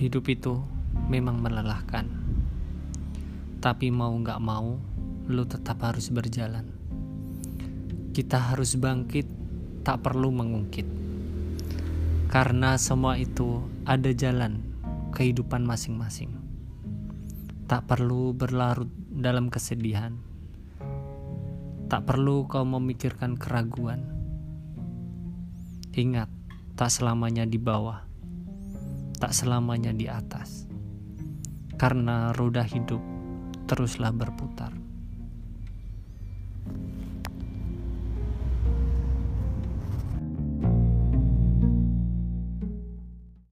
Hidup itu memang melelahkan. Tapi mau gak mau, lu tetap harus berjalan. Kita harus bangkit, tak perlu mengungkit. Karena semua itu ada jalan kehidupan masing-masing. Tak perlu berlarut dalam kesedihan. Tak perlu kau memikirkan keraguan. Ingat, tak selamanya di bawah tak selamanya di atas, karena roda hidup teruslah berputar.